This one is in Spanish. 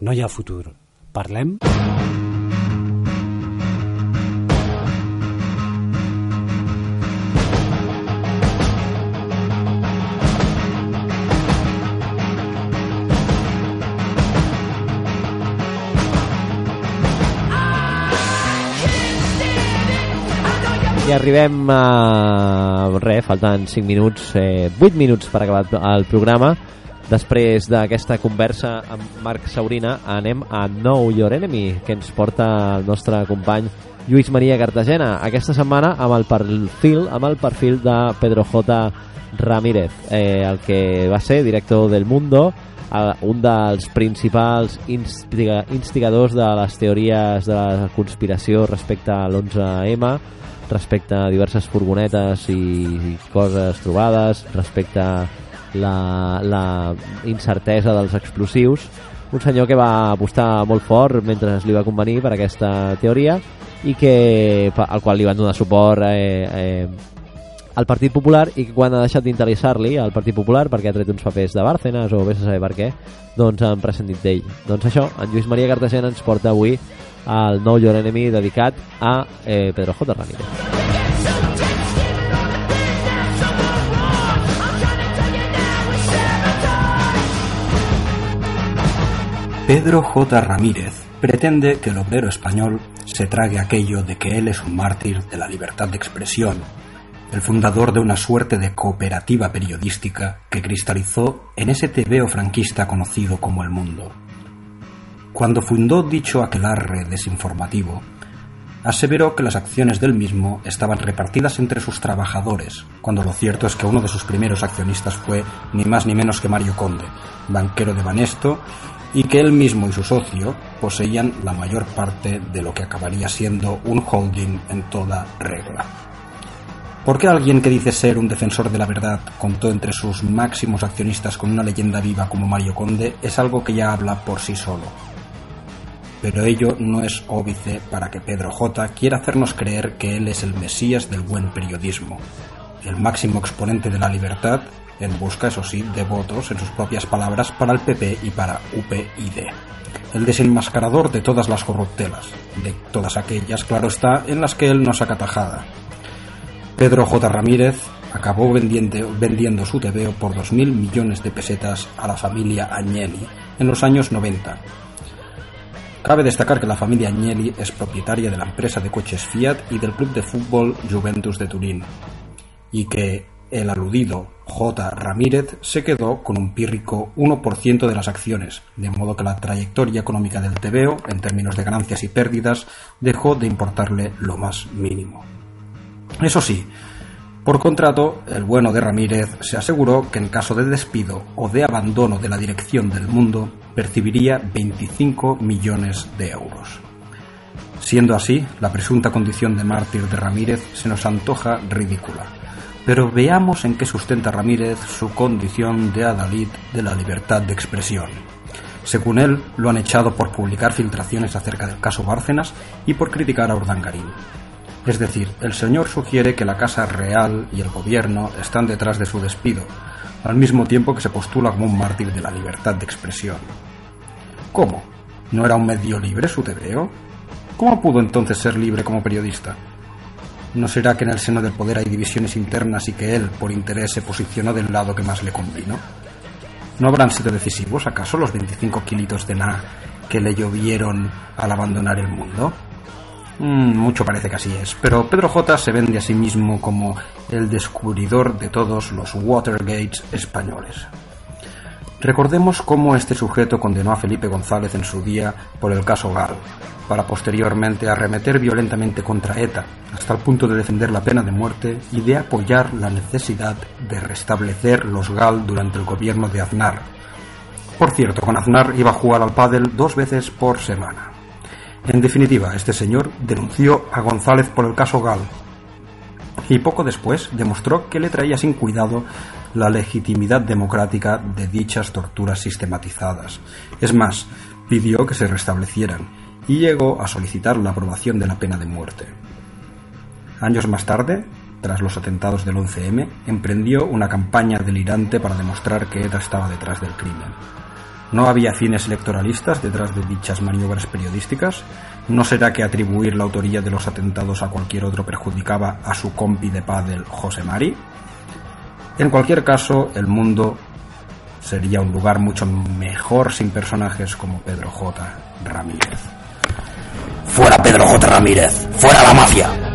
no hi ha futur. Parlem? I arribem a... Res, falten 5 minuts, eh, 8 minuts per acabar el programa. Després d'aquesta conversa amb Marc Saurina anem a Know Your Enemy, que ens porta el nostre company Lluís Maria Cartagena. Aquesta setmana amb el perfil, amb el perfil de Pedro J. Ramírez, eh, el que va ser director del Mundo, eh, un dels principals instiga, instigadors de les teories de la conspiració respecte a l'11M, respecte a diverses furgonetes i coses trobades, respecte a la, la incertesa dels explosius un senyor que va apostar molt fort mentre li va convenir per aquesta teoria i que, al qual li van donar suport eh, eh, al Partit Popular i que quan ha deixat d'interessar-li al Partit Popular perquè ha tret uns papers de Bárcenas o vés a saber per què, doncs han prescindit d'ell. Doncs això, en Lluís Maria Cartagena ens porta avui al nou Your Enemy dedicat a eh, Pedro J. Ramírez. Pedro J. Ramírez pretende que el obrero español se trague aquello de que él es un mártir de la libertad de expresión, el fundador de una suerte de cooperativa periodística que cristalizó en ese tebeo franquista conocido como El Mundo. Cuando fundó dicho aquelarre desinformativo, aseveró que las acciones del mismo estaban repartidas entre sus trabajadores, cuando lo cierto es que uno de sus primeros accionistas fue ni más ni menos que Mario Conde, banquero de Banesto, y que él mismo y su socio poseían la mayor parte de lo que acabaría siendo un holding en toda regla. ¿Por qué alguien que dice ser un defensor de la verdad contó entre sus máximos accionistas con una leyenda viva como Mario Conde es algo que ya habla por sí solo. Pero ello no es óbice para que Pedro J quiera hacernos creer que él es el mesías del buen periodismo, el máximo exponente de la libertad en busca, eso sí, de votos, en sus propias palabras, para el PP y para UPyD. El desenmascarador de todas las corruptelas, de todas aquellas, claro está, en las que él no saca tajada. Pedro J. Ramírez acabó vendiendo, su TVO por 2.000 millones de pesetas a la familia Agnelli en los años 90. Cabe destacar que la familia Agnelli es propietaria de la empresa de coches Fiat y del club de fútbol Juventus de Turín, y que el aludido J. Ramírez se quedó con un pírrico 1% de las acciones, de modo que la trayectoria económica del TVO, en términos de ganancias y pérdidas, dejó de importarle lo más mínimo. Eso sí, por contrato, el bueno de Ramírez se aseguró que en caso de despido o de abandono de la dirección del mundo, percibiría 25 millones de euros. Siendo así, la presunta condición de mártir de Ramírez se nos antoja ridícula. Pero veamos en qué sustenta Ramírez su condición de adalid de la libertad de expresión. Según él, lo han echado por publicar filtraciones acerca del caso Bárcenas y por criticar a Urdangarín. Es decir, el señor sugiere que la Casa Real y el gobierno están detrás de su despido, al mismo tiempo que se postula como un mártir de la libertad de expresión. ¿Cómo? ¿No era un medio libre su TVO? ¿Cómo pudo entonces ser libre como periodista? ¿No será que en el seno del poder hay divisiones internas y que él, por interés, se posicionó del lado que más le convino? ¿No habrán sido decisivos acaso los 25 kilitos de na que le llovieron al abandonar el mundo? Mm, mucho parece que así es, pero Pedro J se vende a sí mismo como el descubridor de todos los Watergates españoles. Recordemos cómo este sujeto condenó a Felipe González en su día por el caso Gal, para posteriormente arremeter violentamente contra ETA, hasta el punto de defender la pena de muerte y de apoyar la necesidad de restablecer los GAL durante el gobierno de Aznar. Por cierto, con Aznar iba a jugar al pádel dos veces por semana. En definitiva, este señor denunció a González por el caso Gal y poco después demostró que le traía sin cuidado la legitimidad democrática de dichas torturas sistematizadas. Es más, pidió que se restablecieran y llegó a solicitar la aprobación de la pena de muerte. Años más tarde, tras los atentados del 11M, emprendió una campaña delirante para demostrar que ETA estaba detrás del crimen. ¿No había fines electoralistas detrás de dichas maniobras periodísticas? ¿No será que atribuir la autoría de los atentados a cualquier otro perjudicaba a su compi de pádel José Mari? En cualquier caso, el mundo sería un lugar mucho mejor sin personajes como Pedro J. Ramírez. ¡Fuera Pedro J. Ramírez! ¡Fuera la mafia!